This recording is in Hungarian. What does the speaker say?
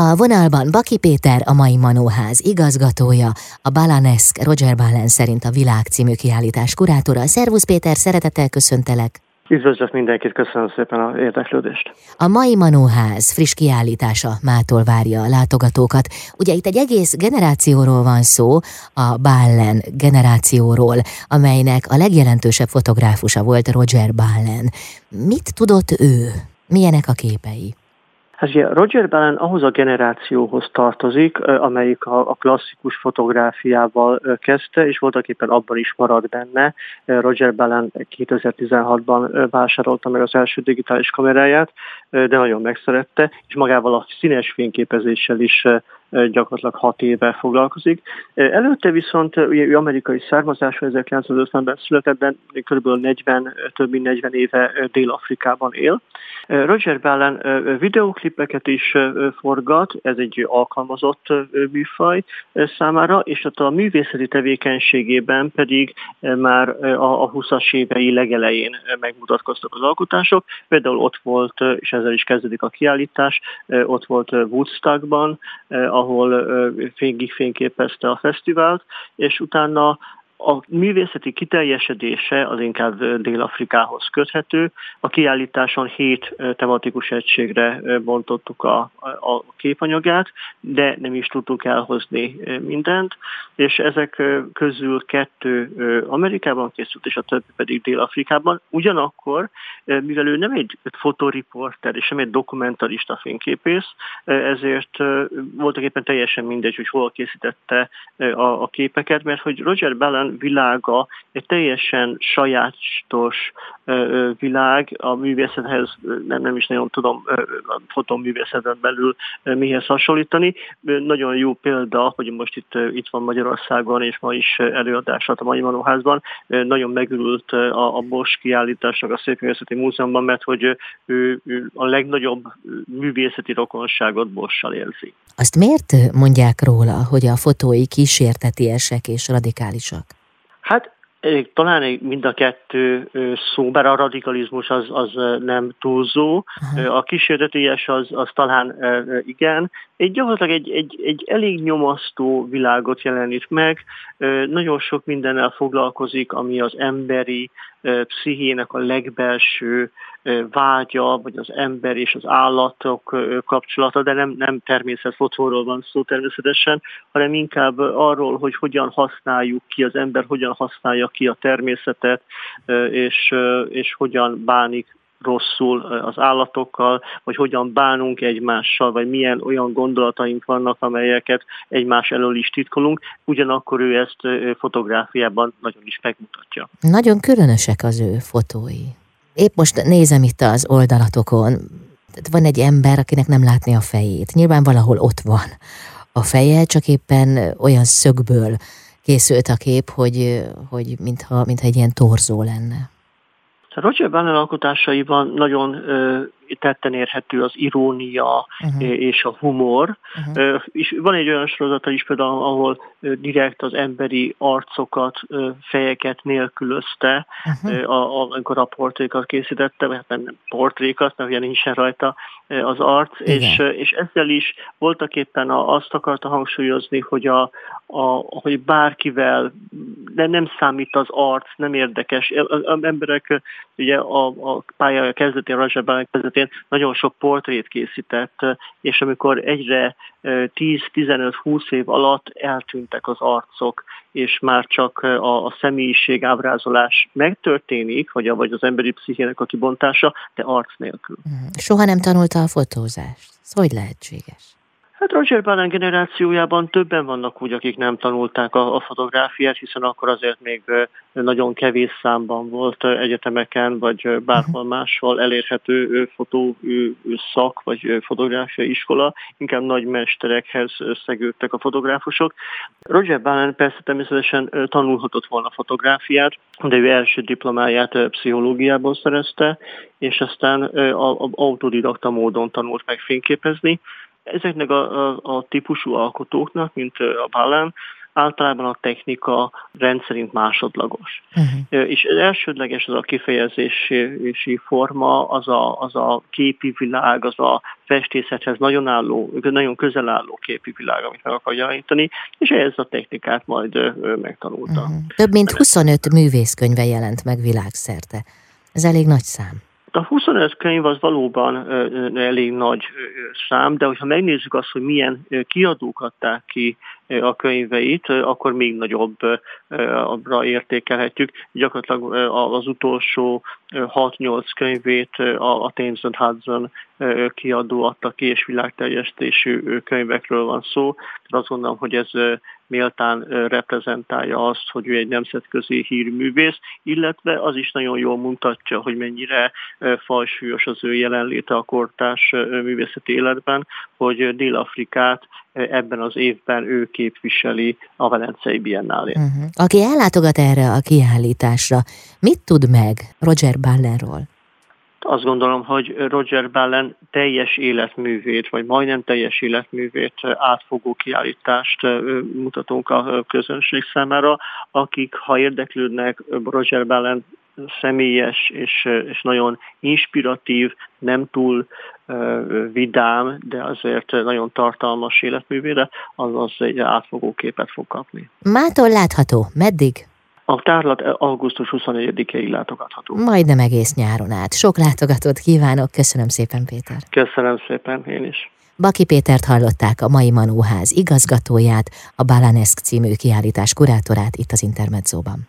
A vonalban Baki Péter, a mai Manóház igazgatója, a Balanesk Roger Balen szerint a Világ című kiállítás kurátora. Szervusz Péter, szeretettel köszöntelek! Üdvözlök mindenkit, köszönöm szépen a érdeklődést. A mai Manóház friss kiállítása mától várja a látogatókat. Ugye itt egy egész generációról van szó, a Ballen generációról, amelynek a legjelentősebb fotográfusa volt Roger Ballen. Mit tudott ő? Milyenek a képei? Hát ugye Roger Ballen ahhoz a generációhoz tartozik, amelyik a, klasszikus fotográfiával kezdte, és voltak éppen abban is maradt benne. Roger Ballen 2016-ban vásárolta meg az első digitális kameráját, de nagyon megszerette, és magával a színes fényképezéssel is gyakorlatilag hat éve foglalkozik. Előtte viszont ugye ő amerikai származású, 1950-ben született, de kb. 40, több mint 40 éve Dél-Afrikában él. Roger Ballen videóklipeket is forgat, ez egy alkalmazott műfaj számára, és a művészeti tevékenységében pedig már a 20-as évei legelején megmutatkoztak az alkotások. Például ott volt, és ezzel is kezdődik a kiállítás, ott volt Woodstockban, ahol fényig fényképezte a fesztivált, és utána a művészeti kiteljesedése az inkább Dél-Afrikához köthető. A kiállításon hét tematikus egységre bontottuk a, a képanyagát, de nem is tudtuk elhozni mindent, és ezek közül kettő Amerikában készült, és a többi pedig Dél-Afrikában. Ugyanakkor, mivel ő nem egy fotoriporter és nem egy dokumentarista fényképész, ezért voltak éppen teljesen mindegy, hogy hol készítette a, a képeket, mert hogy Roger Világa egy teljesen sajátos világ, a művészethez nem, nem is nagyon tudom a fotoművészeten belül mihez hasonlítani. Nagyon jó példa, hogy most itt, itt van Magyarországon, és ma is előadás a Mai Manóházban. Nagyon megülült a, a Bosch kiállításnak a Szépművészeti Múzeumban, mert hogy ő, ő a legnagyobb művészeti rokonságot Bossal érzi. Azt miért mondják róla, hogy a fotói kísértetiesek és radikálisak? Talán mind a kettő szó, bár a radikalizmus az, az nem túlzó, a kísérleties az, az talán igen. Egy gyakorlatilag egy, egy, egy elég nyomasztó világot jelenít meg, nagyon sok mindennel foglalkozik, ami az emberi pszichének a legbelső vágya, vagy az ember és az állatok kapcsolata, de nem, nem természetfotóról van szó természetesen, hanem inkább arról, hogy hogyan használjuk ki, az ember hogyan használja ki a természetet, és, és hogyan bánik rosszul az állatokkal, vagy hogyan bánunk egymással, vagy milyen olyan gondolataink vannak, amelyeket egymás elől is titkolunk, ugyanakkor ő ezt fotográfiában nagyon is megmutatja. Nagyon különösek az ő fotói. Épp most nézem itt az oldalatokon, van egy ember, akinek nem látni a fejét. Nyilván valahol ott van a feje, csak éppen olyan szögből készült a kép, hogy, hogy mintha, mintha egy ilyen torzó lenne. Roger Banner alkotásaiban nagyon tetten érhető az irónia uh-huh. és a humor. Uh-huh. És van egy olyan sorozata is például, ahol direkt az emberi arcokat, fejeket nélkülözte, uh-huh. amikor a portrékat készítette, vagy hát nem portrékat, mert ugye nincsen rajta az arc, és, és ezzel is voltak éppen azt akarta hangsúlyozni, hogy, a, a, hogy bárkivel de nem számít az arc, nem érdekes. Az emberek ugye a, a pálya kezdetén, Rajabán kezdetén történt, nagyon sok portrét készített, és amikor egyre 10-15-20 év alatt eltűntek az arcok, és már csak a, a személyiség ábrázolás megtörténik, vagy, a, vagy az emberi pszichének a kibontása, de arc nélkül. Mhm. Soha nem tanulta a fotózást. Ez hogy lehetséges? Hát Roger Ballen generációjában többen vannak úgy, akik nem tanulták a, a fotográfiát, hiszen akkor azért még nagyon kevés számban volt egyetemeken, vagy bárhol mhm. máshol elérhető fotó szak, vagy fotográfiai iskola, inkább nagy mesterekhez szegődtek a fotográfusok. Roger Ballen persze természetesen tanulhatott volna fotográfiát, de ő első diplomáját pszichológiából szerezte, és aztán autodidakta módon tanult meg fényképezni, ezeknek a, a, a típusú alkotóknak, mint a Balán, általában a technika rendszerint másodlagos. Uh-huh. És elsődleges az a kifejezési forma, az a, az a képi világ, az a festészethez nagyon, álló, nagyon közel álló képi világ, amit meg akar jeleníteni, és ehhez a technikát majd megtanulta. Uh-huh. Több mint 25 művészkönyve jelent meg világszerte. Ez elég nagy szám. A 25 könyv az valóban elég nagy szám, de hogyha megnézzük azt, hogy milyen kiadók adták ki a könyveit, akkor még nagyobbra értékelhetjük. Gyakorlatilag az utolsó 6-8 könyvét a Thames Hudson kiadó adta ki, és világterjesztésű könyvekről van szó. Tehát azt gondolom, hogy ez méltán reprezentálja azt, hogy ő egy nemzetközi hírművész, illetve az is nagyon jól mutatja, hogy mennyire fajsúlyos az ő jelenléte a kortárs művészeti életben, hogy Dél-Afrikát ebben az évben ő képviseli a Velencei Biennálén. Uh-huh. Aki ellátogat erre a kiállításra, mit tud meg Roger Ballenról? Azt gondolom, hogy Roger Ballen teljes életművét, vagy majdnem teljes életművét átfogó kiállítást mutatunk a közönség számára, akik, ha érdeklődnek Roger Ballen személyes és, és nagyon inspiratív, nem túl vidám, de azért nagyon tartalmas életművére, az, az egy átfogó képet fog kapni. Mától látható? Meddig? A tárlat augusztus 24-ig látogatható. Majdnem egész nyáron át. Sok látogatót kívánok. Köszönöm szépen, Péter. Köszönöm szépen, én is. Baki Pétert hallották, a mai Manóház igazgatóját, a Balanesk című kiállítás kurátorát itt az Intermedzóban.